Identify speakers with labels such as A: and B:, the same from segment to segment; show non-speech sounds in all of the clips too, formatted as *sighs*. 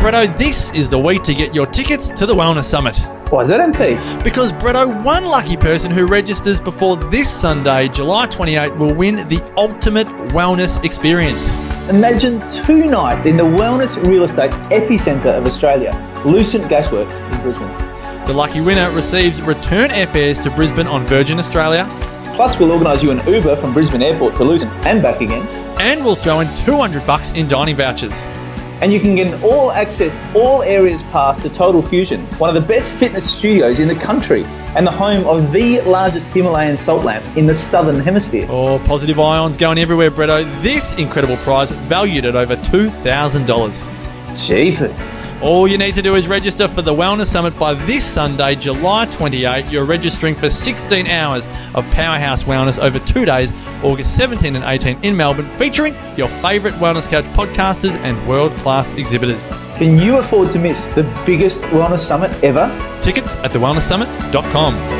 A: Bretto, this is the week to get your tickets to the Wellness Summit.
B: Why is that, MP?
A: Because Bretto, one lucky person who registers before this Sunday, July 28, will win the ultimate wellness experience.
B: Imagine two nights in the wellness real estate epicentre of Australia, Lucent Gasworks in Brisbane.
A: The lucky winner receives return airfares to Brisbane on Virgin Australia,
B: Plus, we'll organise you an Uber from Brisbane Airport to Lucent and back again.
A: and we'll throw in 200 bucks in dining vouchers.
B: And you can get an all access, all areas pass to Total Fusion, one of the best fitness studios in the country and the home of the largest Himalayan salt lamp in the southern hemisphere.
A: Oh, positive ions going everywhere, Bretto. This incredible prize valued at over $2,000.
B: Jeepers.
A: All you need to do is register for the Wellness Summit by this Sunday, July 28. You're registering for 16 hours of Powerhouse Wellness over two days, August 17 and 18 in Melbourne, featuring your favourite Wellness Couch podcasters and world class exhibitors.
B: Can you afford to miss the biggest wellness summit ever?
A: Tickets at thewellnesssummit.com.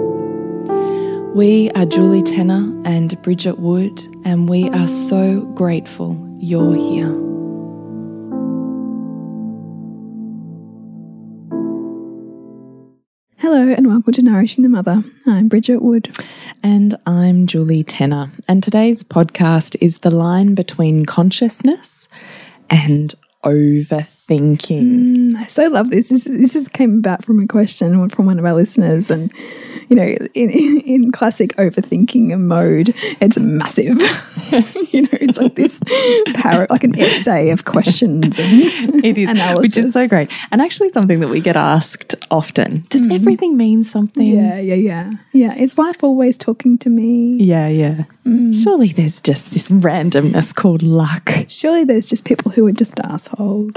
C: We are Julie Tenner and Bridget Wood, and we are so grateful you're here.
D: Hello and welcome to Nourishing the Mother. I'm Bridget Wood.
C: And I'm Julie Tenner. And today's podcast is the line between consciousness and overthinking.
D: Mm, I *laughs* so love this. This this came about from a question from one of our listeners, and you know, in in, in classic overthinking mode, it's massive. *laughs* you know, it's like this power, like an essay of questions and *laughs*
C: It is,
D: analysis.
C: which is so great. And actually, something that we get asked often does mm-hmm. everything mean something?
D: Yeah, yeah, yeah, yeah. Is life always talking to me?
C: Yeah, yeah. Mm. Surely there's just this randomness called luck.
D: Surely there's just people who are just assholes.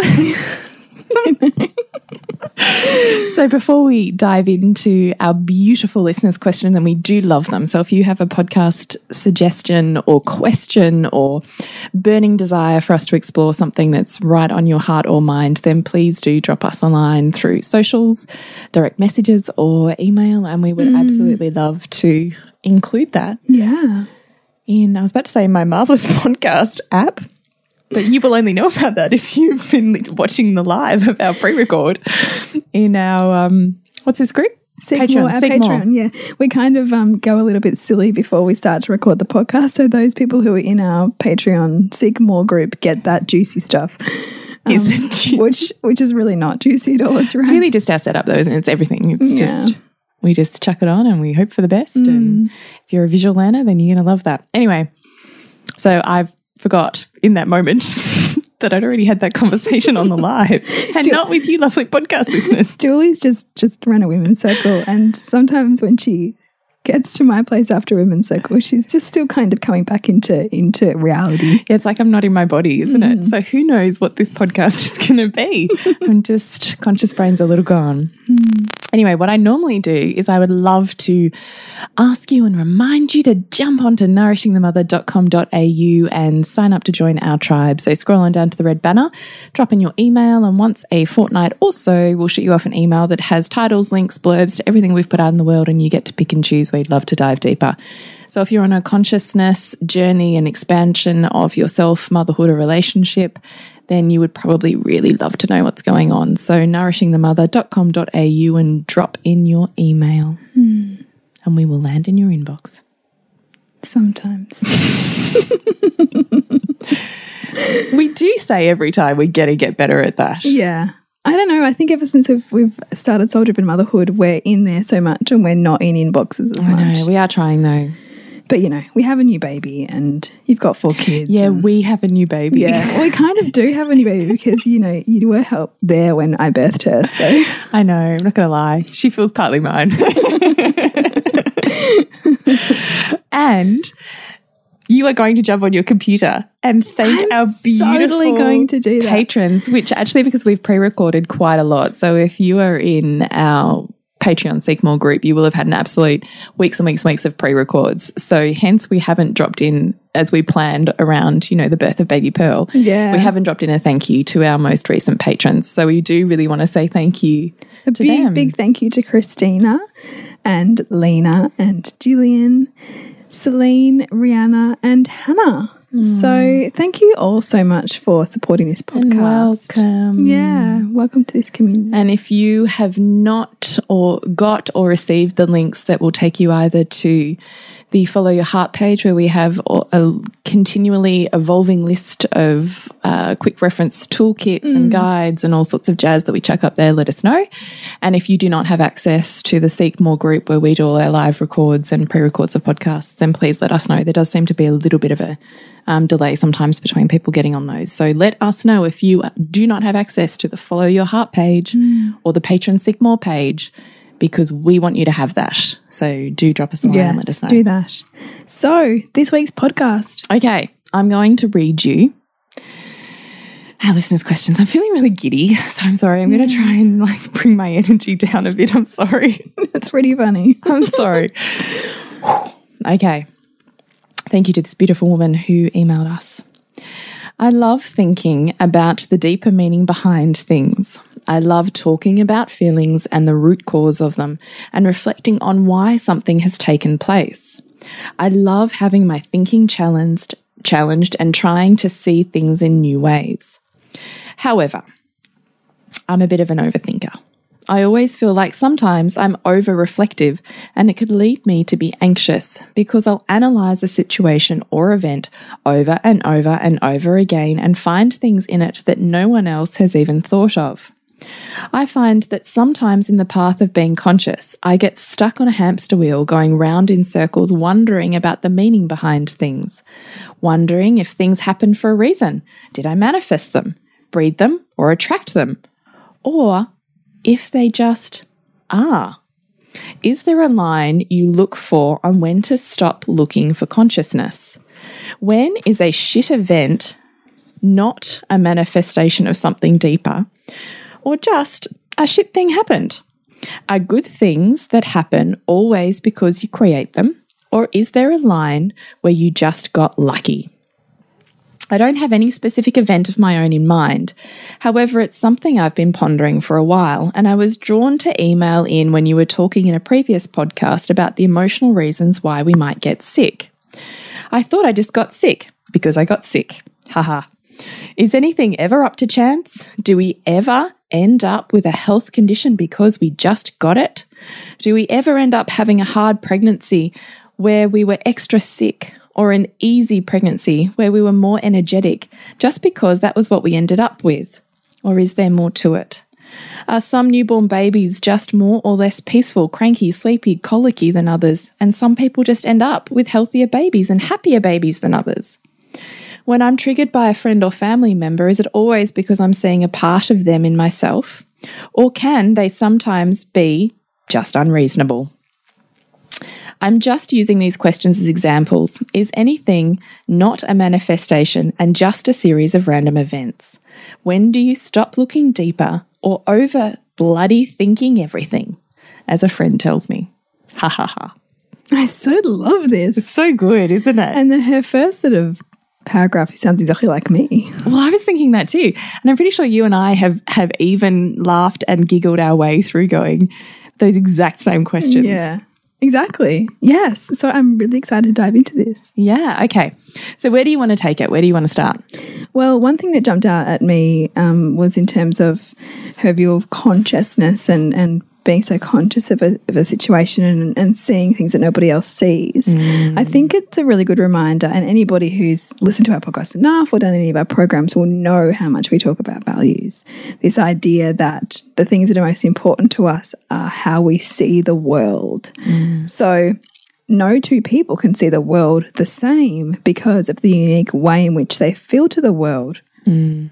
C: So before we dive into our beautiful listeners' question, and we do love them. So if you have a podcast suggestion or question or burning desire for us to explore something that's right on your heart or mind, then please do drop us a line through socials, direct messages, or email, and we would mm. absolutely love to include that
D: yeah.
C: in I was about to say my marvelous *laughs* podcast app. But you will only know about that if you've been watching the live of our pre-record in our um, what's this group?
D: Seek
C: Patreon,
D: more, our
C: Seek More.
D: Patreon, yeah. We kind of um, go a little bit silly before we start to record the podcast. So those people who are in our Patreon Seek More group get that juicy stuff. *laughs*
C: Is it juicy?
D: Which which is really not juicy at all. It's right.
C: It's really just our setup, though, isn't it? It's everything. It's
D: Yeah.
C: just we just chuck it on and we hope for the best. And if you're a visual learner, then you're going to love that. Anyway, so I forgot in that moment *laughs* that I'd already had that conversation on the *laughs* live, and not with you, lovely podcast listeners.
D: Julie's just just run a women's circle and sometimes when she gets to my place after women's circle, she's just still kind of coming back into into reality. *laughs*
C: Yeah, it's like I'm not in my body, isn't it? Mm. So who knows what this podcast is going to be? *laughs* I'm just conscious brain's a little gone. Hmm. Anyway, what I normally do is I would love to ask you and remind you to jump onto nourishingthemother.com.au and sign up to join our tribe. So scroll on down to the red banner, drop in your email, and once a fortnight or so, we'll shoot you off an email that has titles, links, blurbs to everything we've put out in the world, and you get to pick and choose you'd love to dive deeper. So if you're on a consciousness journey and expansion of yourself, motherhood, or relationship, then you would probably really love to know what's going on. So nourishingthemother.com.au and drop in your email. Hmm. And we will land in your inbox.
D: Sometimes. *laughs*
C: We do say every time we get to get better at that.
D: yeah. I don't know. I think ever since we've, we've started Soul Driven Motherhood, we're in there so much and we're not in inboxes as
C: I
D: much.
C: know, we are trying though.
D: But you know, we have a new baby and you've got four kids.
C: Yeah, we have a new baby.
D: yeah. Well, we kind of do have a new baby because, you know, you were help there when I birthed her. So *laughs*
C: I know, I'm not going to lie. She feels partly mine. *laughs* and you are going to jump on your computer and thank
D: I'm
C: our beautiful
D: totally going to do that.
C: patrons, which actually, because we've pre recorded quite a lot. So if you are in our Patreon Seek More group, you will have had an absolute weeks and weeks and weeks of pre records. So hence, we haven't dropped in as we planned around, you know, the birth of baby Pearl.
D: Yeah.
C: We haven't dropped in a thank you to our most recent patrons. So we do really want to say thank you
D: a
C: to
D: big,
C: them.
D: big thank you to Christina and Lena and Gillian, Celine, Rihanna, and Hannah. Mm. So thank you all so much for supporting this podcast.
C: And welcome.
D: Yeah, welcome to this community.
C: And if you have not or got or received the links that will take you either to the Follow Your Heart page, where we have a continually evolving list of uh, quick reference toolkits and guides and all sorts of jazz that we chuck up there, let us know. And if you do not have access to the Seek More group where we do all our live records and pre records of podcasts, then please let us know. There does seem to be a little bit of a um, delay sometimes between people getting on those. So let us know if you do not have access to the Follow Your Heart page or the Patreon Seek More page, because we want you to have that. So do drop us a line and let us know.
D: do that. So this week's podcast.
C: Okay, I'm going to read you our listeners' questions. I'm feeling really giddy, *laughs* so I'm sorry. I'm going to try and like bring my energy *laughs* down a bit. I'm sorry.
D: It's pretty funny. *laughs*
C: I'm sorry. okay. Thank you to this beautiful woman who emailed us. I love thinking about the deeper meaning behind things. I love talking about feelings and the root cause of them and reflecting on why something has taken place. I love having my thinking challenged, challenged and trying to see things in new ways. However, I'm a bit of an overthinker. I always feel like sometimes I'm over reflective and it could lead me to be anxious because I'll analyze a situation or event over and over and over again and find things in it that no one else has even thought of. I find that sometimes in the path of being conscious, I get stuck on a hamster wheel going round in circles, wondering about the meaning behind things, wondering if things happen for a reason. Did I manifest them, breed them, or attract them? Or if they just are? Is there a line you look for on when to stop looking for consciousness? When is a shit event not a manifestation of something deeper, or just a shit thing happened? Are good things that happen always because you create them, or is there a line where you just got lucky? I don't have any specific event of my own in mind. However, it's something I've been pondering for a while, and I was drawn to email in when you were talking in a previous podcast about the emotional reasons why we might get sick. I thought I just got sick because I got sick. Haha. Is anything ever up to chance? Do we ever end up with a health condition because we just got it? Do we ever end up having a hard pregnancy where we were extra sick or an easy pregnancy where we were more energetic just because that was what we ended up with? Or is there more to it? Are some newborn babies just more or less peaceful, cranky, sleepy, colicky than others? And some people just end up with healthier babies and happier babies than others? When I'm triggered by a friend or family member, is it always because I'm seeing a part of them in myself? Or can they sometimes be just unreasonable? I'm just using these questions as examples. Is anything not a manifestation and just a series of random events? When do you stop looking deeper or over bloody thinking everything? As a friend tells me. Ha ha ha.
D: I so love this.
C: It's so good, isn't it?
D: And then her first sort of paragraph sounds exactly like me. *laughs*
C: Well, I was thinking that too. And I'm pretty sure you and I have have even laughed and giggled our way through going those exact same questions.
D: Yeah. Exactly. Yes. So I'm really excited to dive into this.
C: Yeah. Okay. So where do you want to take it? Where do you want to start?
D: Well, one thing that jumped out at me um, was in terms of her view of consciousness and, and being so conscious of a, of a situation and, and seeing things that nobody else sees. I mm. think it's a really good reminder, and anybody who's listened to our podcast enough or done any of our programs will know how much we talk about values. This idea that the things that are most important to us are how we see the world. Mm. So, no two people can see the world the same because of the unique way in which they feel to the world mm.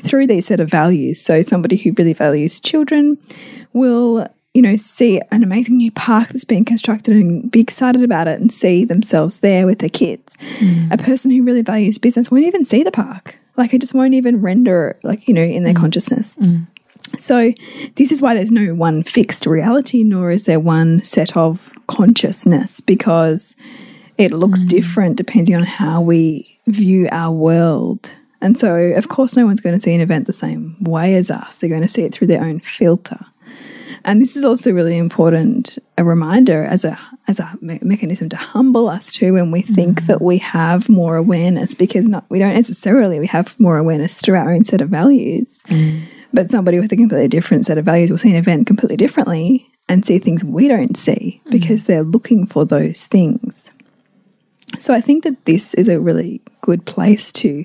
D: Through these set of values. So somebody who really values children will, you know, see an amazing new park that's being constructed and be excited about it and see themselves there with their kids. Mm. A person who really values business won't even see the park. Like it just won't even render like, you know, in their mm. consciousness. Mm. So, this is why there's no one fixed reality, nor is there one set of consciousness, because it looks different depending on how we view our world. And so, of course, no one's going to see an event the same way as us. They're going to see it through their own filter. And this is also really important a reminder as a as a me mechanism to humble us too when we think mm. that we have more awareness because not we don't necessarily we have more awareness through our own set of values. Mm. But somebody with a completely different set of values will see an event completely differently and see things we don't see mm. because they're looking for those things. So I think that this is a really good place to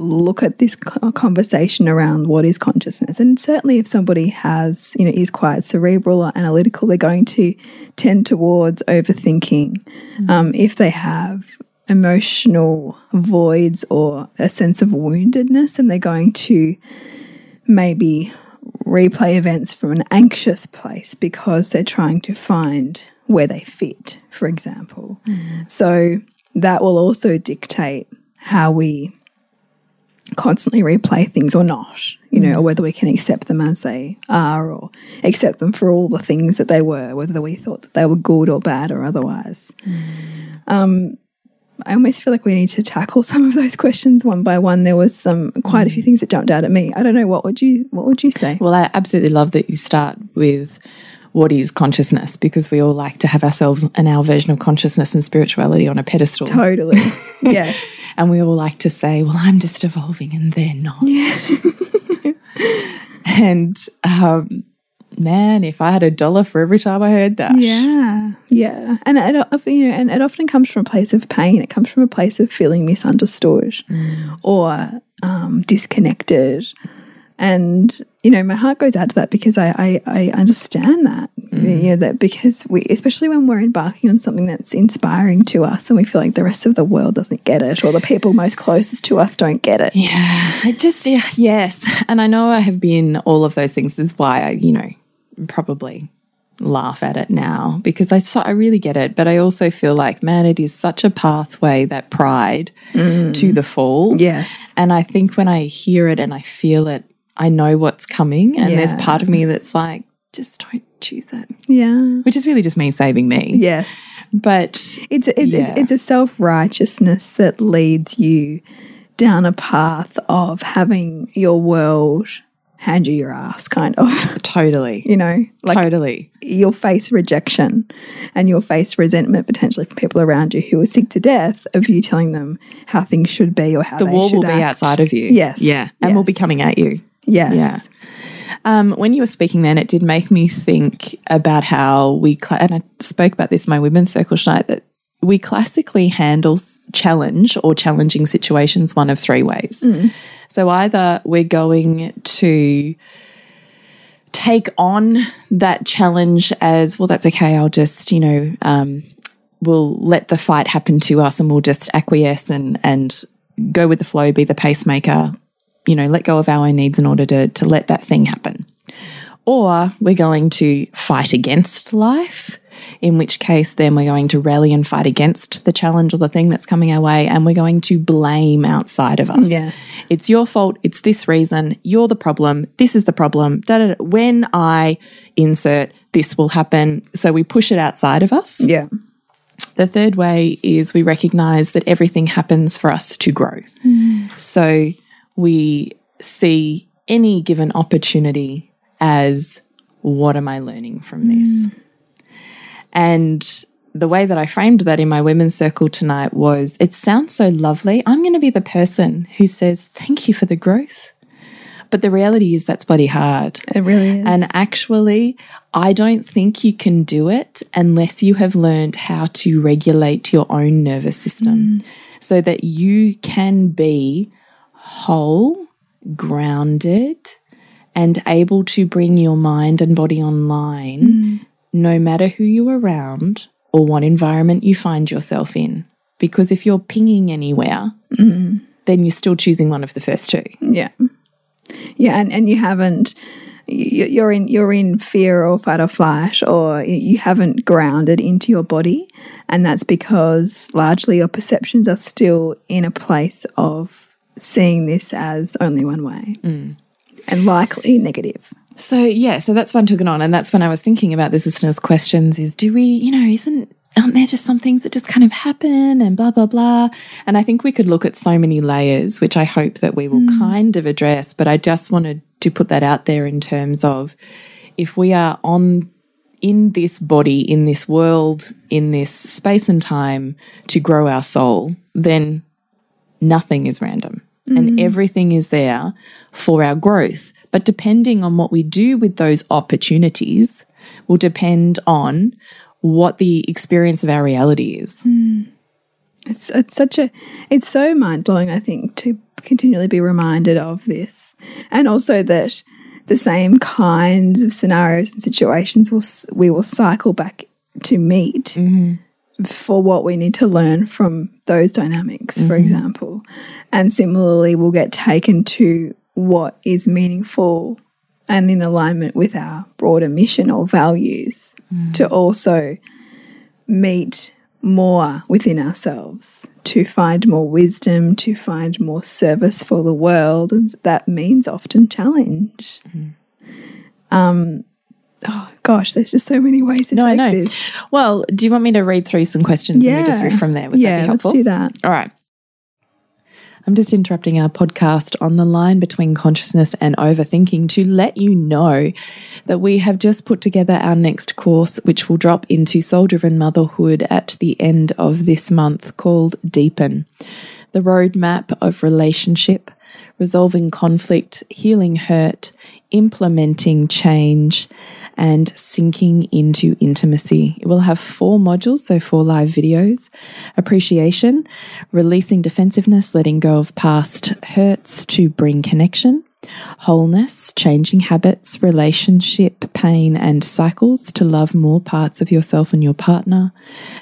D: look at this conversation around what is consciousness. And certainly if somebody has, you know, is quite cerebral or analytical, they're going to tend towards overthinking. Um, if they have emotional voids or a sense of woundedness, then they're going to maybe replay events from an anxious place because they're trying to find where they fit, for example. So that will also dictate how we constantly replay things or not, you know, mm. or whether we can accept them as they are or accept them for all the things that they were, whether we thought that they were good or bad or otherwise. Mm. Um, I almost feel like we need to tackle *laughs* some of those questions one by one. There was some quite a few mm. things that jumped out at me. I don't know what would you what would you say?
C: Well, I absolutely love that you start with what is consciousness because we all like to have ourselves and our version of consciousness and spirituality on a pedestal.
D: Totally. *laughs* yeah.
C: And we all like to say, well, I'm just evolving and they're not. Yeah. *laughs* and um, man, if I had a dollar for every time I heard that.
D: Yeah, yeah, and it, you know, and it often comes from a place of pain. It comes from a place of feeling misunderstood or um, disconnected, and you know, my heart goes out to that because I I, I understand that. Mm. You know, that because we, especially when we're embarking on something that's inspiring to us, and we feel like the rest of the world doesn't get it, or the people most closest to us don't get it.
C: Yeah, I just, yeah, yes. And I know I have been all of those things. This is why I, you know, probably laugh at it now because I, so, I really get it. But I also feel like, man, it is such a pathway, that pride mm. to the fall.
D: Yes.
C: And I think when I hear it and I feel it, I know what's coming. And there's part of me that's like, just don't choose it,
D: Yeah.
C: which is really just me saving me.
D: Yes.
C: But
D: It's it's, it's
C: Yeah.
D: it's a self righteousness that leads you down a path of having your world hand you your ass, kind of. *laughs*
C: totally,
D: You know, like
C: totally.
D: you'll face rejection and you'll face resentment potentially from people around you who are sick to death of you telling them how things should be or how
C: The
D: should
C: will be outside of you.
D: Yes.
C: Yeah. And will be coming at you.
D: Yes.
C: Yeah. Um, when you were speaking then, it did make me think about how we, and I spoke about this in my women's circle tonight, that we classically handle challenge or challenging situations one of three ways. So either we're going to take on that challenge as, well, that's okay, I'll just, you know, um, we'll let the fight happen to us and we'll just acquiesce and, and go with the flow, be the pacemaker, you know, let go of our own needs in order to, to let that thing happen. Or we're going to fight against life in which case then we're going to rally and fight against the challenge or the thing that's coming our way and we're going to blame outside of us.
D: Yes.
C: It's your fault. It's this reason. You're the problem. This is the problem. Da, da, da. When I insert, this will happen. So we push it outside of us.
D: Yeah.
C: The third way is we recognize that everything happens for us to grow. Mm. So we see any given opportunity as what am I learning from this? Mm. And the way that I framed that in my women's circle tonight was it sounds so lovely. I'm going to be the person who says, Thank you for the growth. But the reality is that's bloody hard.
D: It really is.
C: And actually, I don't think you can do it unless you have learned how to regulate your own nervous system mm. so that you can be whole, grounded, and able to bring your mind and body online mm. no matter who you're around or what environment you find yourself in. Because if you're pinging anywhere, mm-hmm. then you're still choosing one of the first two.
D: Yeah, yeah, and and you haven't. you- You're in you're in fear or fight or flight, or you haven't grounded into your body, and that's because largely your perceptions are still in a place of seeing this as only one way, mm. and likely negative.
C: So yeah, so that's when I took it on, and that's when I was thinking about this listeners' questions: is do we, you know, isn't aren't there just some things that just kind of happen and blah blah blah? And I think we could look at so many layers, which I hope that we will mm. kind of address. But I just wanted to put that out there in terms of if we are on in this body, in this world, in this space and time to grow our soul, then nothing is random and mm-hmm. everything is there for our growth. But depending on what we do with those opportunities will depend on what the experience of our reality is. Hmm.
D: It's it's such a it's so mind blowing. I think to continually be reminded of this, and also that the same kinds of scenarios and situations will we will cycle back to meet mm-hmm. For what we need to learn from those dynamics, for mm-hmm. example, and similarly we'll get taken to what is meaningful and in alignment with our broader mission or values mm. to also meet more within ourselves, to find more wisdom, to find more service for the world. And that means often challenge. Mm-hmm. Um, oh gosh, there's just so many ways to
C: No, I know.
D: this.
C: Well, do you want me to read through some questions and we just riff from there? Would
D: yeah,
C: that be helpful?
D: let's do that.
C: All right. I'm just interrupting our podcast on the line between consciousness and overthinking to let you know that we have just put together our next course, which will drop into soul driven motherhood at the end of this month, called Deepen the roadmap of relationship, resolving conflict, healing hurt, implementing change, and sinking into intimacy. It will have four modules, so four live videos appreciation, releasing defensiveness, letting go of past hurts to bring connection. Wholeness, changing habits, relationship, pain, and cycles to love more parts of yourself and your partner.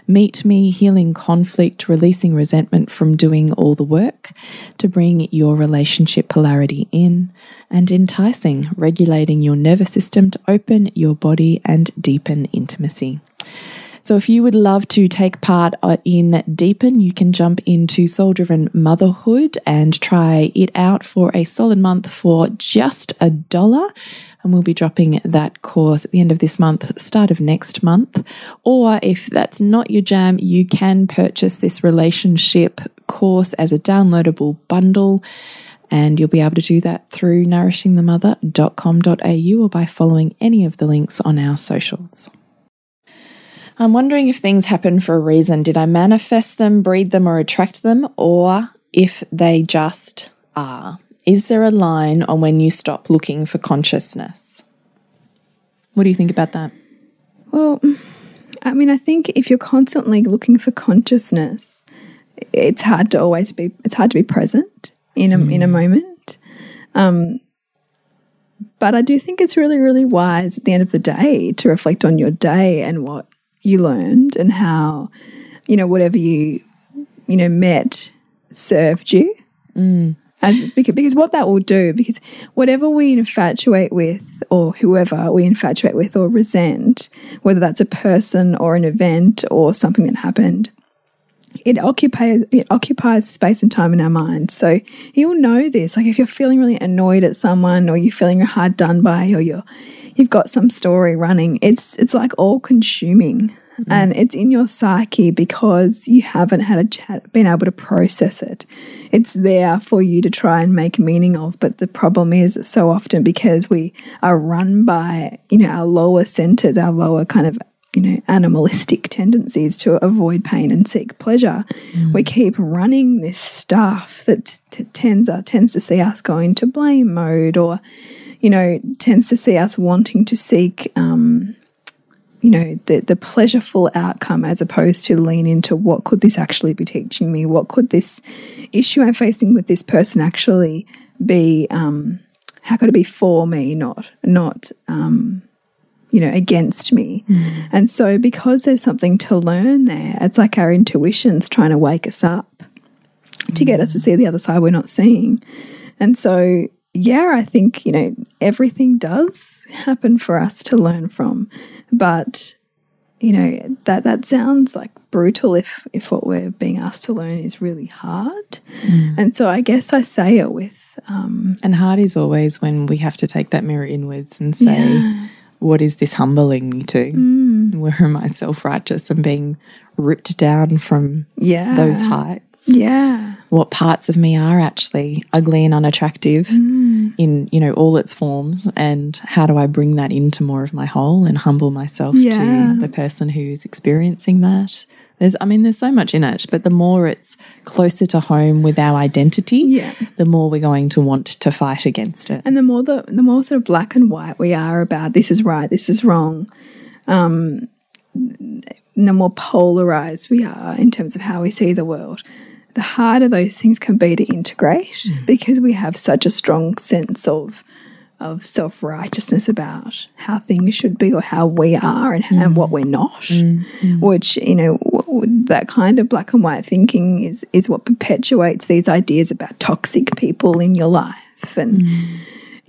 C: Meet me, healing conflict, releasing resentment from doing all the work to bring your relationship polarity in. And enticing, regulating your nervous system to open your body and deepen intimacy. So, if you would love to take part uh, in Deepen, you can jump into Soul Driven Motherhood and try it out for a solid month for just a dollar. And we'll be dropping that course at the end of this month, start of next month. Or if that's not your jam, you can purchase this relationship course as a downloadable bundle. And you'll be able to do that through nourishingthemother.com.au or by following any of the links on our socials. I'm wondering if things happen for a reason. Did I manifest them, breed them, or attract them, or if they just are? Is there a line on when you stop looking for consciousness? What do you think about that?
D: Well, I mean, I think if you're constantly looking for consciousness, it's hard to always be. It's hard to be present in a in a moment. Um, but I do think it's really, really wise at the end of the day to reflect on your day and what you learned and how, you know, whatever you, you know, met served you. Mm. As because, because what that will do, because whatever we infatuate with, or whoever we infatuate with or resent, whether that's a person or an event or something that happened, it occupies it occupies space and time in our mind. So you'll know this. Like if you're feeling really annoyed at someone, or you're feeling hard done by, or you're you've got some story running, it's it's like all consuming. Mm. And it's in your psyche because you haven't had a chat, been able to process it. It's there for you to try and make meaning of. But the problem is so often because we are run by, you know, our lower centers, our lower kind of you know, animalistic tendencies to avoid pain and seek pleasure. We keep running this stuff that tends uh, tends to see us go into blame mode, or you know, tends to see us wanting to seek, um, you know, the the pleasureful outcome as opposed to lean into what could this actually be teaching me? What could this issue I'm facing with this person actually be? Um, how could it be for me, not not um, you know, against me.
C: Mm.
D: And so, because there's something to learn there, it's like our intuition's trying to wake us up to get us to see the other side we're not seeing. And so, yeah, I think, you know, everything does happen for us to learn from. But, you know, that that sounds like brutal if if what we're being asked to learn is really hard. And so I guess I say it with um
C: And hard is always when we have to take that mirror inwards and say, what is this humbling me to? Mm. Where am I self righteous and being ripped down from
D: yeah.
C: those heights?
D: Yeah.
C: What parts of me are actually ugly and unattractive mm. in, you know, all its forms? And how do I bring that into more of my whole and humble myself
D: Yeah.
C: to the person who's experiencing that? There's, I mean, there's so much in it, but the more it's closer to home with our identity,
D: Yeah.
C: the more we're going to want to fight against it.
D: And the more the the more sort of black and white we are about this is right, this is wrong, um, the more polarized we are in terms of how we see the world, the harder those things can be to integrate because we have such a strong sense of of self righteousness about how things should be or how we are and, and what we're not, mm, mm. which you know that kind of black and white thinking is is what perpetuates these ideas about toxic people in your life and. Mm.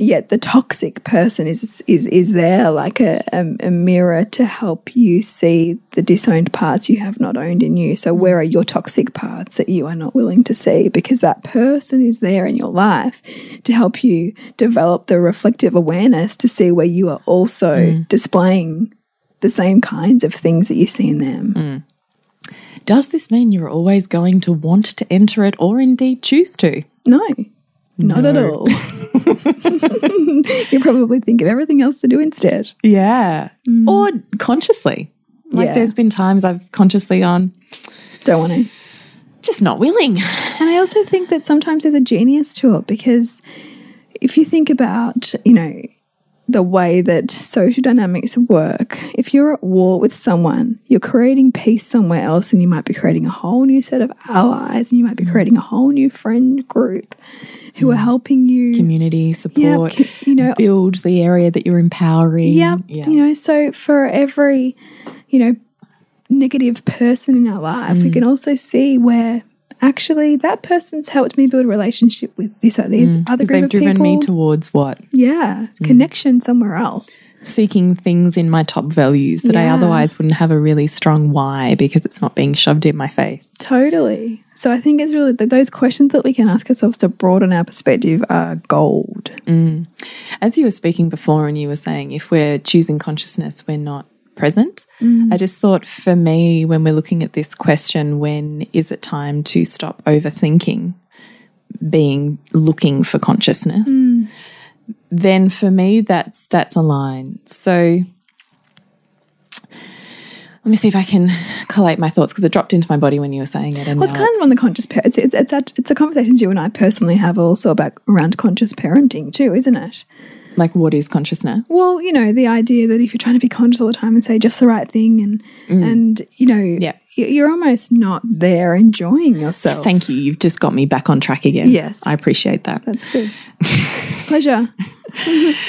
D: Yet the toxic person is is is there like a, a, a mirror to help you see the disowned parts you have not owned in you. So where are your toxic parts that you are not willing to see? Because that person is there in your life to help you develop the reflective awareness to see where you are also mm. displaying the same kinds of things that you see in them. Mm.
C: Does this mean you're always going to want to enter it or indeed choose to?
D: No, not at all. *laughs* *laughs* you probably think of everything else to do instead.
C: Yeah. Mm. Or consciously. Like
D: Yeah.
C: there's been times I've consciously gone,
D: Don't want to.
C: just not willing.
D: And I also think that sometimes there's a genius to it because if you think about, you know, the way that social dynamics work, if you're at war with someone, you're creating peace somewhere else and you might be creating a whole new set of allies and you might be creating a whole new friend group who are helping you.
C: Community support,
D: you know,
C: build the area that you're empowering.
D: yeah,
C: Yeah.
D: you know, so for every, you know, negative person in our life,
C: Mm.
D: we can also see where actually that person's helped me build a relationship with this or these other
C: Because
D: group
C: Mm. they've
D: of
C: driven
D: people.
C: me towards what?
D: yeah,
C: Mm.
D: connection somewhere else.
C: Seeking things in my top values that I otherwise wouldn't have a really strong why because it's not being shoved in my face.
D: Totally. So I think it's really th those questions that we can ask ourselves to broaden our perspective are gold.
C: As you were speaking before, and you were saying if we're choosing consciousness, we're not present. Mm. I just thought for me, when we're looking at this question, when is it time to stop overthinking being looking for consciousness? Mm. Then for me, that's that's a line. So let me see if I can collate my thoughts because it dropped into my body when you were saying it. And
D: Well, it's kind of on the conscious parent. It's it's it's a, it's a conversation you and I personally have also about around conscious parenting too, isn't it?
C: Like what is consciousness?
D: Well, you know, the idea that if you're trying to be conscious all the time and say just the right thing and mm. and you know,
C: Yeah.
D: you're almost not there enjoying yourself.
C: Thank you. You've just got me back on track again.
D: Yes.
C: I appreciate that.
D: That's good. *laughs* Pleasure.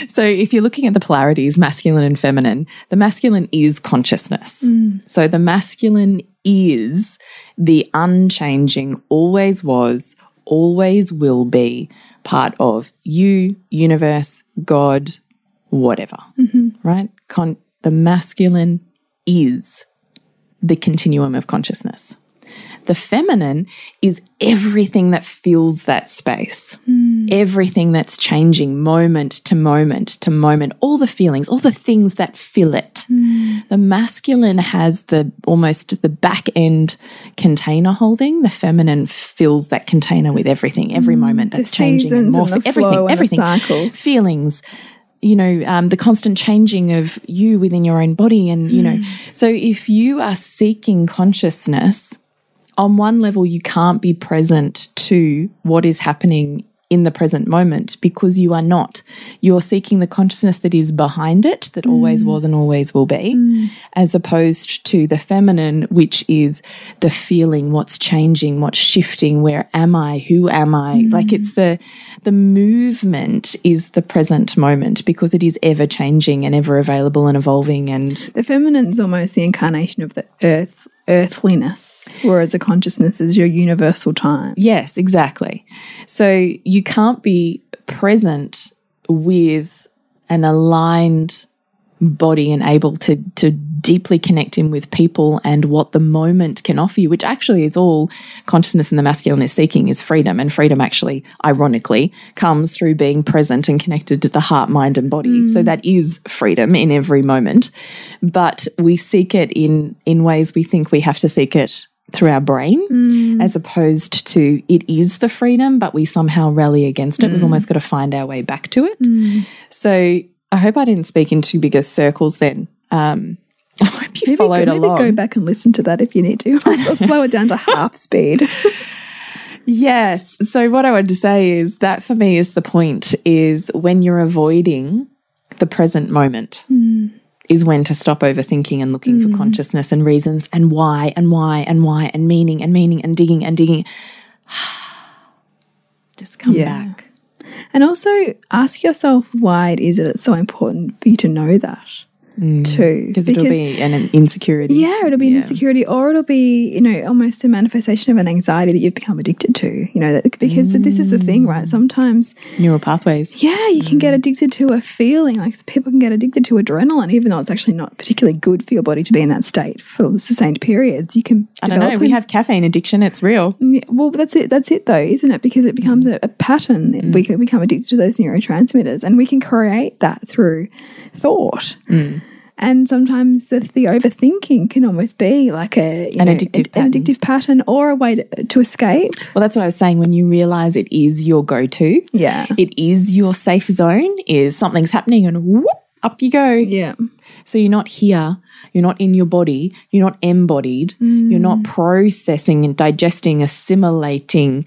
C: So, if you're looking at the polarities, masculine and feminine, the masculine is consciousness. Mm. So, the masculine is the unchanging, always was, always will be part of you, universe, God, whatever. Mm-hmm. Right? Con the masculine is the continuum of consciousness. The feminine is everything that fills that space, mm-hmm. Everything that's changing moment to moment to moment, all the feelings, all the things that fill it. The masculine has the almost the back end container holding. The feminine fills that container with everything, every moment that's changing and
D: seasons and
C: morphing,
D: the
C: everything,
D: the
C: everything,
D: cycles.
C: feelings, you know, um, the constant changing of you within your own body. And, you know,
D: Mm.
C: so if you are seeking consciousness, on one level, you can't be present to what is happening in the present moment because you are not. You're seeking the consciousness that is behind it, that mm. always was and always will be, mm. as opposed to the feminine, which is the feeling, what's changing, what's shifting, where am I, who am I? Mm. Like it's the the movement is the present moment because it is ever changing and ever available and evolving and
D: The feminine's almost the incarnation of the earth earthliness, whereas a consciousness is your universal time.
C: Yes, exactly. So you can't be present with an aligned body and able to to deeply connect in with people and what the moment can offer you, which actually is all consciousness and the masculine is seeking is freedom. And freedom actually, ironically, comes through being present and connected to the heart, mind, and body. So mm. that is freedom in every moment. But we seek it in in ways we think we have to seek it through our brain mm. as opposed to it is the freedom, but we somehow rally against it. We've mm. almost got to find our way back to it. Mm. So I hope I didn't speak in too big a circles then. Um, *laughs* I hope you
D: Maybe,
C: followed
D: go, maybe
C: along.
D: go back and listen to that if you need to. I'll, *laughs* I'll slow it down to half speed.
C: Yes. So what I wanted to say is that for me is the point is when you're avoiding the present moment is when to stop overthinking and looking for mm-hmm. consciousness and reasons and why and why and why and meaning and meaning and digging and digging. *sighs* Just come
D: Yeah.
C: back.
D: And also ask yourself why it is that it's so important for you to know that Mm. too.
C: Because it'll be an, an insecurity.
D: Yeah, it'll be an insecurity, or it'll be, you know, almost a manifestation of an anxiety that you've become addicted to. You know, that, because this is the thing, right? Mm. Sometimes,
C: Neural pathways.
D: yeah, you can get mm. addicted to a feeling. Like people can get addicted to adrenaline, even though it's actually not particularly good for your body to be in that state for sustained periods. You can.
C: I don't know. We have caffeine addiction. It's real.
D: Yeah, well, that's it. That's it, though, isn't it? Because it becomes a, a pattern. We can become addicted to those neurotransmitters, and we can create that through thought. And sometimes the, the overthinking can almost be like a
C: An
D: know,
C: addictive
D: an,
C: pattern.
D: addictive pattern or a way to, to escape.
C: Well, that's what I was saying. When you realize it is your go to,
D: Yeah.
C: it is your safe zone, is something's happening and whoop, up you go.
D: Yeah.
C: So you're not here, you're not in your body, you're not embodied, you're not mm. processing and digesting, assimilating,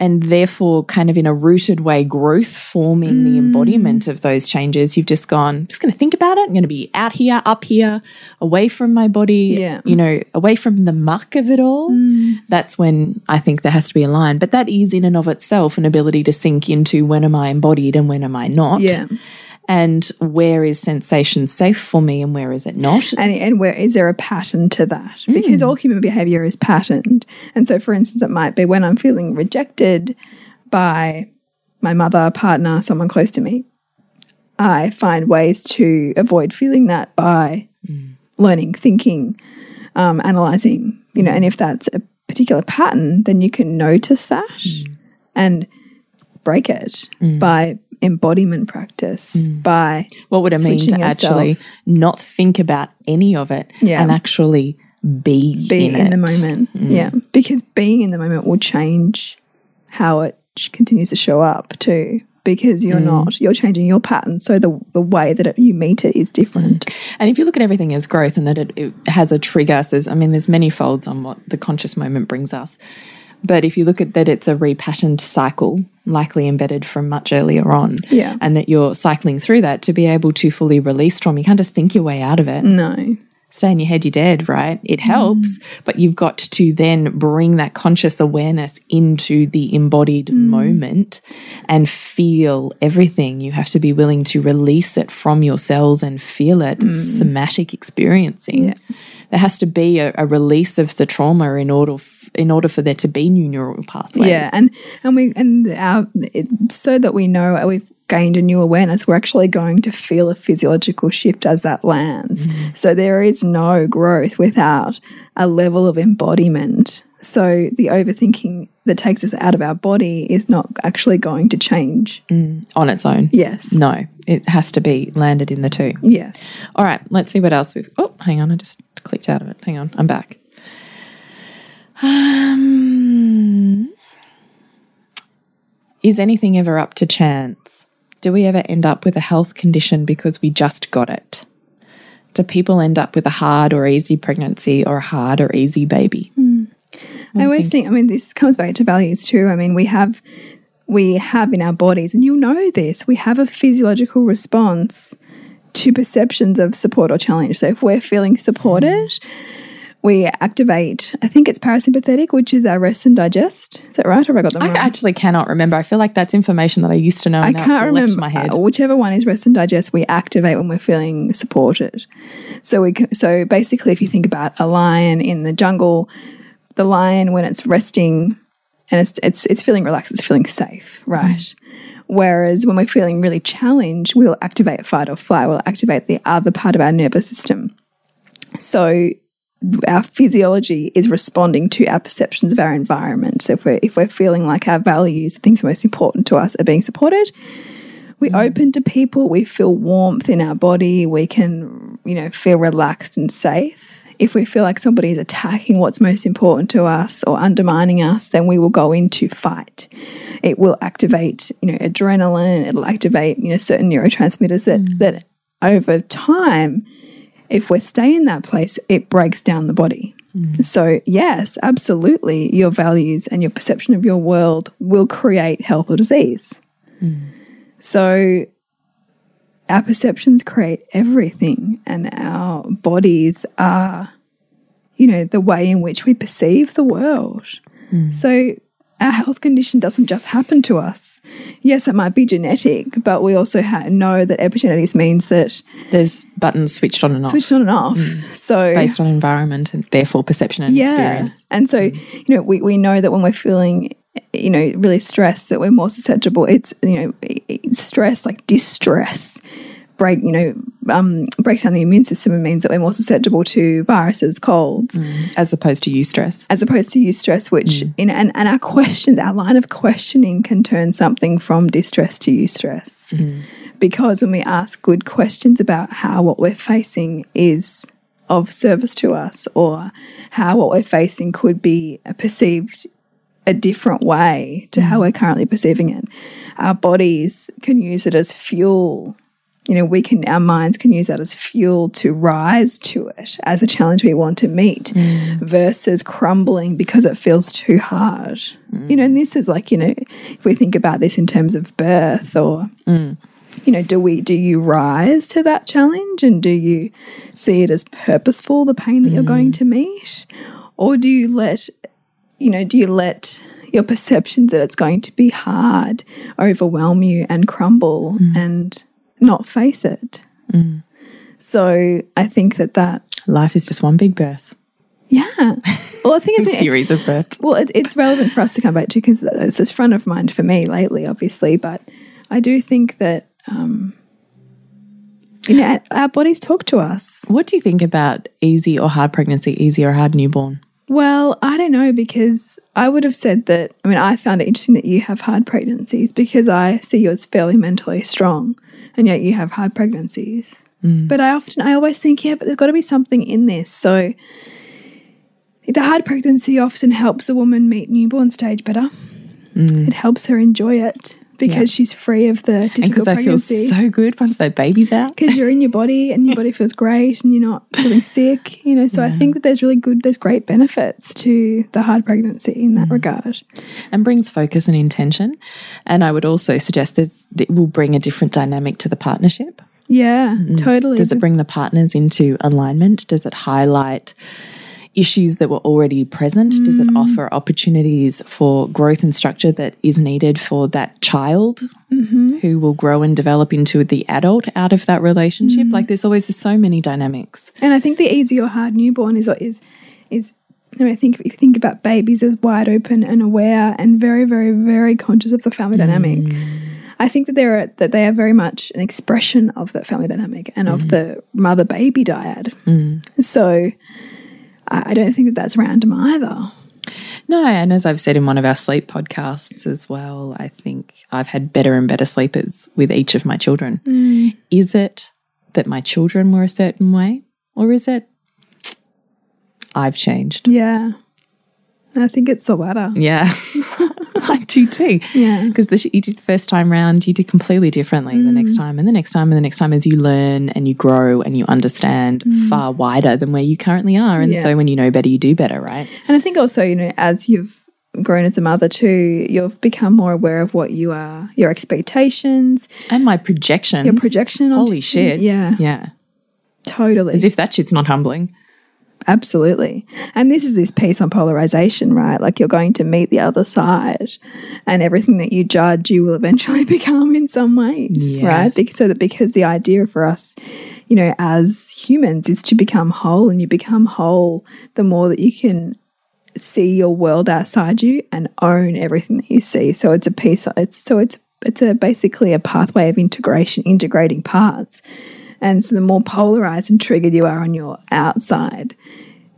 C: and therefore kind of in a rooted way growth forming the mm. embodiment of those changes. You've just gone, I'm just going to think about it. I'm going to be out here, up here, away from my body,
D: Yeah.
C: you know, away from the muck of it all. Mm. That's when I think there has to be a line. But that is in and of itself an ability to sink into when am I embodied and when am I not
D: Yeah.
C: And where is sensation safe for me and where is it not?
D: And, and where is there a pattern to that? Hmm. Because all human behavior is patterned. And so, for instance, it might be when I'm feeling rejected by my mother, partner, someone close to me, I find ways to avoid feeling that by hmm. learning, thinking, um, analyzing, you know, and if that's a particular pattern, then you can notice that hmm. and break it by embodiment practice, mm. by
C: What would it mean to
D: yourself.
C: actually not think about any of it
D: Yeah.
C: and actually be,
D: being
C: in,
D: in, the moment. Mm. Yeah, because being in the moment will change how it continues to show up too. Because you're mm. not, you're changing your pattern. So the the way that it, you meet it is different.
C: And if you look at everything as growth and that it, it has a trigger, so I mean, there's many folds on what the conscious moment brings us. But if you look at that, it's a repatterned cycle, likely embedded from much earlier on.
D: Yeah.
C: And that you're cycling through that to be able to fully release from. You can't just think your way out of it.
D: No,
C: stay in your head, you're dead, right? It helps, mm. but you've got to then bring that conscious awareness into the embodied mm. moment and feel everything. You have to be willing to release it from your cells and feel it. It's mm. somatic experiencing. There has to be a, a release of the trauma in order f- in order for there to be new neural pathways.
D: Yeah, and and we and our it, so that we know we've gained a new awareness, we're actually going to feel a physiological shift as that lands. Mm. So there is no growth without a level of embodiment. So the overthinking that takes us out of our body is not actually going to change.
C: on its own.
D: Yes.
C: No, it has to be landed in the two.
D: Yes.
C: All right, let's see what else we've. Oh, hang on, I just clicked out of it. Hang on, I'm back. Um, is anything ever up to chance? Do we ever end up with a health condition because we just got it? Do people end up with a hard or easy pregnancy or a hard or easy baby?
D: I always think, I mean, this comes back to values too. I mean, we have we have in our bodies, and you'll know this, we have a physiological response to perceptions of support or challenge. So if we're feeling supported, we activate, I think it's parasympathetic, which is our rest and digest. Is that right? Or have I got them
C: I
D: wrong?
C: actually cannot remember. I feel like that's information that I used to know.
D: I can't remember
C: my head.
D: uh, whichever one is rest and digest. We activate when we're feeling supported. So we so basically, if you think about a lion in the jungle, the lion when it's resting and it's it's it's feeling relaxed, it's feeling safe, right? Whereas when we're feeling really challenged, we'll activate fight or flight. We'll activate the other part of our nervous system. So our physiology is responding to our perceptions of our environment. So if we're if we're feeling like our values, the things most important to us, are being supported, we mm. open to people. We feel warmth in our body. We can you know feel relaxed and safe. If we feel like somebody is attacking what's most important to us or undermining us, then we will go into fight. It will activate, you know, adrenaline. It'll activate, you know, certain neurotransmitters that mm. that over time if we stay in that place, it breaks down the body. Mm. So, yes, absolutely, your values and your perception of your world will create health or disease. Mm. So, our perceptions create everything, and our bodies are, you know, the way in which we perceive the world. Mm. So, our health condition doesn't just happen to us. Yes, it might be genetic, but we also ha know that epigenetics means that
C: There's buttons switched on and off
D: switched on and off. Mm. So
C: based on environment and therefore perception and experience.
D: and so mm. you know we, we know that when we're feeling you know really stress that we're more susceptible. It's you know stress like distress break you know um, breaks down the immune system and means that we're more susceptible to viruses, colds, mm.
C: As opposed to eustress.
D: as opposed to eustress, which mm. you know and, and our questions, our line of questioning can turn something from distress to eustress. Mm. Because when we ask good questions about how what we're facing is of service to us or how what we're facing could be perceived a different way to how mm. we're currently perceiving it. Our bodies can use it as fuel. You know, we can, our minds can use that as fuel to rise to it as a challenge we want to meet mm. versus crumbling because it feels too hard. You know, and this is like, you know, if we think about this in terms of birth or, mm. you know, do we, do you rise to that challenge and do you see it as purposeful, the pain that you're going to meet? Or do you let you know, do you let your perceptions that it's going to be hard overwhelm you and crumble and not face it? So I think that that,
C: Life is just one big birth.
D: yeah. Well, I think it's A
C: series of births.
D: well, it, it's relevant for us to come back to because it's just front of mind for me lately, obviously. But I do think that, um, you know, our- our bodies talk to us.
C: What do you think about easy or hard pregnancy, easy or hard newborn?
D: Well, I don't know because I would have said that. I mean, I found it interesting that you have hard pregnancies because I see you as fairly mentally strong, and yet you have hard pregnancies. Mm. But I often, I always think, yeah, but there's got to be something in this. So the hard pregnancy often helps a woman meet newborn stage better. Mm. It helps her enjoy it because she's free of the
C: And
D: difficult
C: because I feel so good once that baby's out.
D: because you're in your body and your body feels great and you're not feeling sick, you know. So I think that there's really good, there's great benefits to the hard pregnancy in that regard.
C: and brings focus and intention. And I would also suggest there's, it will bring a different dynamic to the partnership.
D: Yeah, totally.
C: Does it bring the partners into alignment? Does it highlight, issues that were already present? Does it mm. offer opportunities for growth and structure that is needed for that child mm-hmm. who will grow and develop into the adult out of that relationship? Mm. Like there's always so many dynamics.
D: And I think the easy or hard newborn is is is you know, I think if you think about babies as wide open and aware and very, very, very conscious of the family mm. dynamic. I think that they're that they are very much an expression of that family dynamic and of the mother baby dyad. So I, don't think that that's random either.
C: No, and as I've said in one of our sleep podcasts as well, I think I've had better and better sleepers with each of my children. Mm. Is it that my children were a certain way, or is it I've changed?
D: Yeah, I think it's the latter.
C: Yeah, *laughs* I do too.
D: Yeah.
C: because you did the first time round, you did completely differently the next mm. time, and the next time, and the next time, as you learn and you grow and you understand mm. far wider than where you currently are. And
D: Yeah.
C: so, when you know better, you do better, right?
D: And I think also, you know, as you've grown as a mother too, you've become more aware of what you are, your expectations,
C: And my projections,
D: your projection.
C: Holy shit!
D: Yeah,
C: yeah.
D: totally.
C: As if that shit's not humbling.
D: Absolutely. And this is this piece on polarization, right? Like you're going to meet the other side, and everything that you judge, you will eventually *laughs* become in some ways,
C: Yes.
D: right? Because, so that because the idea for us, you know, as humans is to become whole, and you become whole the more that you can see your world outside you and own everything that you see. So it's a piece. It's so it's it's a basically a pathway of integration, integrating parts. And so the more polarized and triggered you are on your outside,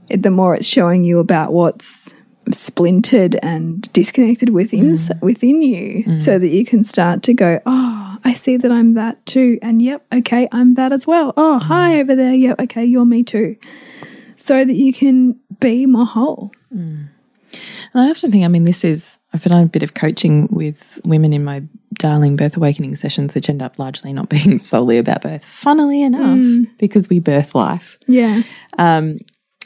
D: the more it's showing you about what's splintered and disconnected within mm. within you mm. so that you can start to go oh i see that i'm that too. And yep okay i'm that as well. Oh mm. hi over there. Yep okay you're me too. So that you can be more whole.
C: And I often think, I mean, this is, I've done a bit of coaching with women in my darling birth awakening sessions, which end up largely not *laughs* being solely about birth, funnily enough, mm. because we birth life.
D: yeah.
C: Um,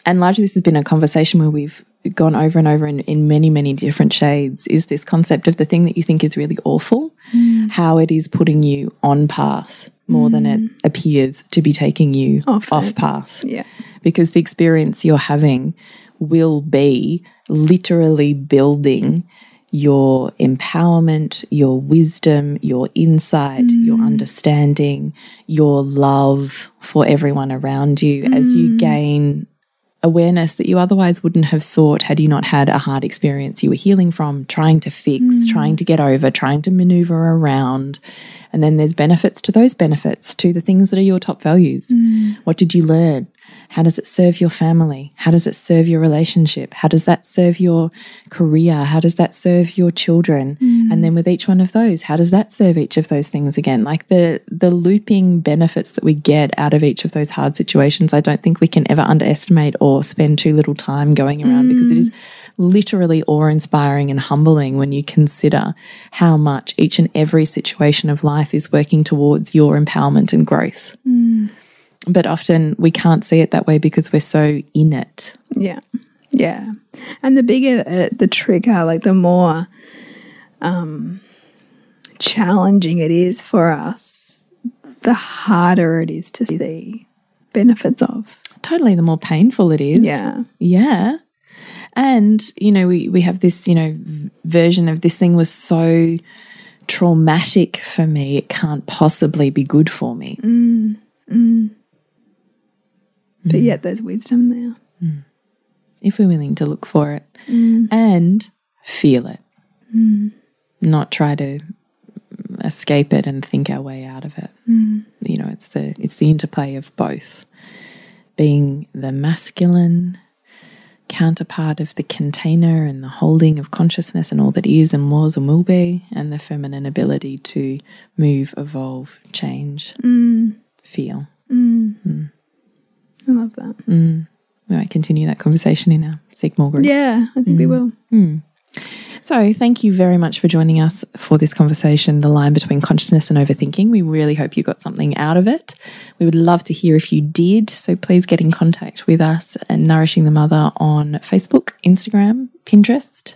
C: and largely this has been a conversation where we've gone over and over in, in many, many different shades is this concept of the thing that you think is really awful, mm. how it is putting you on path more than it mm. appears to be taking you
D: Off
C: off, path.
D: Yeah.
C: Because the experience you're having will be literally building your empowerment, your wisdom, your insight, your mm. understanding, your love for everyone around you as you mm. gain awareness that you otherwise wouldn't have sought had you not had a hard experience you were healing from, trying to fix, mm. trying to get over, trying to maneuver around. And then there's benefits to those benefits, to the things that are your top values. What did you learn? How does it serve your family? How does it serve your relationship? How does that serve your career? How does that serve your children? Mm. And then with each one of those, how does that serve each of those things again? Like the the looping benefits that we get out of each of those hard situations, I don't think we can ever underestimate or spend too little time going around mm. because it is literally awe inspiring and humbling when you consider how much each and every situation of life is working towards your empowerment and growth. Mm. But often we can't see it that way because we're so in it.
D: Yeah. Yeah. And the bigger uh, the trigger, like the more um, challenging it is for us, the harder it is to see the benefits of.
C: Totally, the more painful it is.
D: Yeah.
C: Yeah. And, you know, we, we have this, you know, version of this thing was so traumatic for me, it can't possibly be good for me.
D: But yet mm. there's wisdom there. Mm.
C: if we're willing to look for it mm. and feel it, not try to escape it and think our way out of it. You know, it's the it's the interplay of both. Being the masculine counterpart of the container and the holding of consciousness and all that is and was and will be, and the feminine ability to move, evolve, change, feel.
D: I love that. Mm.
C: We might continue that conversation in our Seek More group.
D: Yeah, I think we mm. will. Mm.
C: So, thank you very much for joining us for this conversation, The Line Between Consciousness and Overthinking. We really hope you got something out of it. We would love to hear if you did. So, please get in contact with us at Nourishing the Mother on Facebook, Instagram, Pinterest,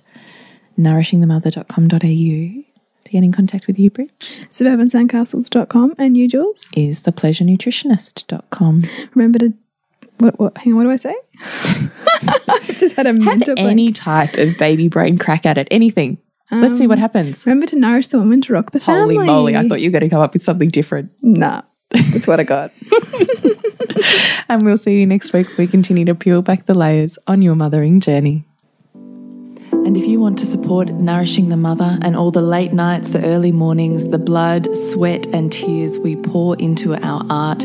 C: nourishingthemother.com.au. To get in contact with you, Bridge,
D: Suburbansandcastles.com and you, Jules.
C: is thepleasurenutritionist.com.
D: Remember to what, what, hang on, what do I say? *laughs* I've just had a
C: Have
D: mental blank.
C: any type of baby brain crack at it. Anything. Let's see what um, happens.
D: Remember to nourish the woman to rock the family.
C: Holy moly, I thought you were going to come up with something different.
D: Nah, that's what I got. *laughs* *laughs*
C: And we'll see you next week. We continue to peel back the layers on your mothering journey. And if you want to support Nourishing the Mother and all the late nights, the early mornings, the blood, sweat, and tears we pour into our art,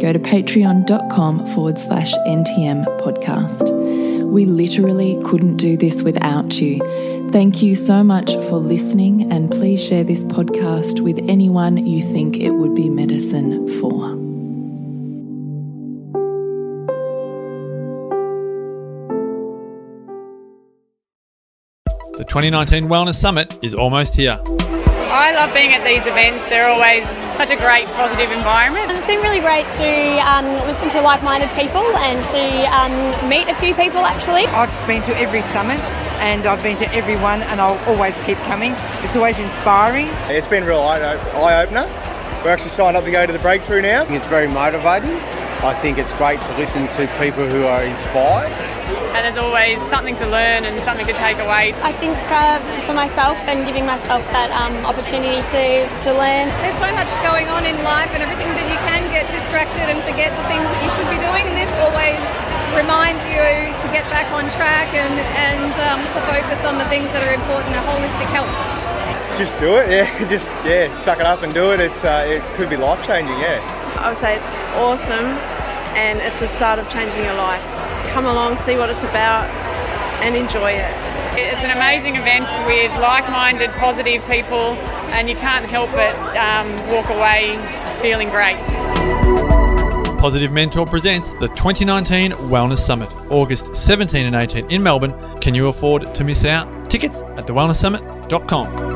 C: Go to patreon.com forward slash NTM podcast. We literally couldn't do this without you. Thank you so much for listening, and please share this podcast with anyone you think it would be medicine for.
A: The 2019 Wellness Summit is almost here.
E: I love being at these events. They're always such a great, positive environment.
F: It's been really great to um, listen to like-minded people and to um, meet a few people actually.
G: I've been to every summit and I've been to every one and I'll always keep coming. It's always inspiring.
H: It's been a real eye eye opener. We're actually signed up to go to the breakthrough now.
I: It's very motivating. I think it's great to listen to people who are inspired.
E: And there's always something to learn and something to take away.
F: I think uh, for myself and giving myself that um, opportunity to, to learn.
J: There's so much going on in life and everything that you can get distracted and forget the things that you should be doing. And this always reminds you to get back on track and, and um, to focus on the things that are important, a holistic health.
H: Just do it, *laughs* yeah. Just yeah, suck it up and do it. It's uh, it could be life changing, yeah.
K: I would say it's awesome and it's the start of changing your life. Come along, see what it's about, and enjoy it.
E: It's an amazing event with like-minded, positive people, and you can't help but um, walk away feeling great.
A: Positive Mentor presents the 2019 Wellness Summit, August 17 and 18 in Melbourne. Can you afford to miss out? Tickets at thewellnesssummit.com.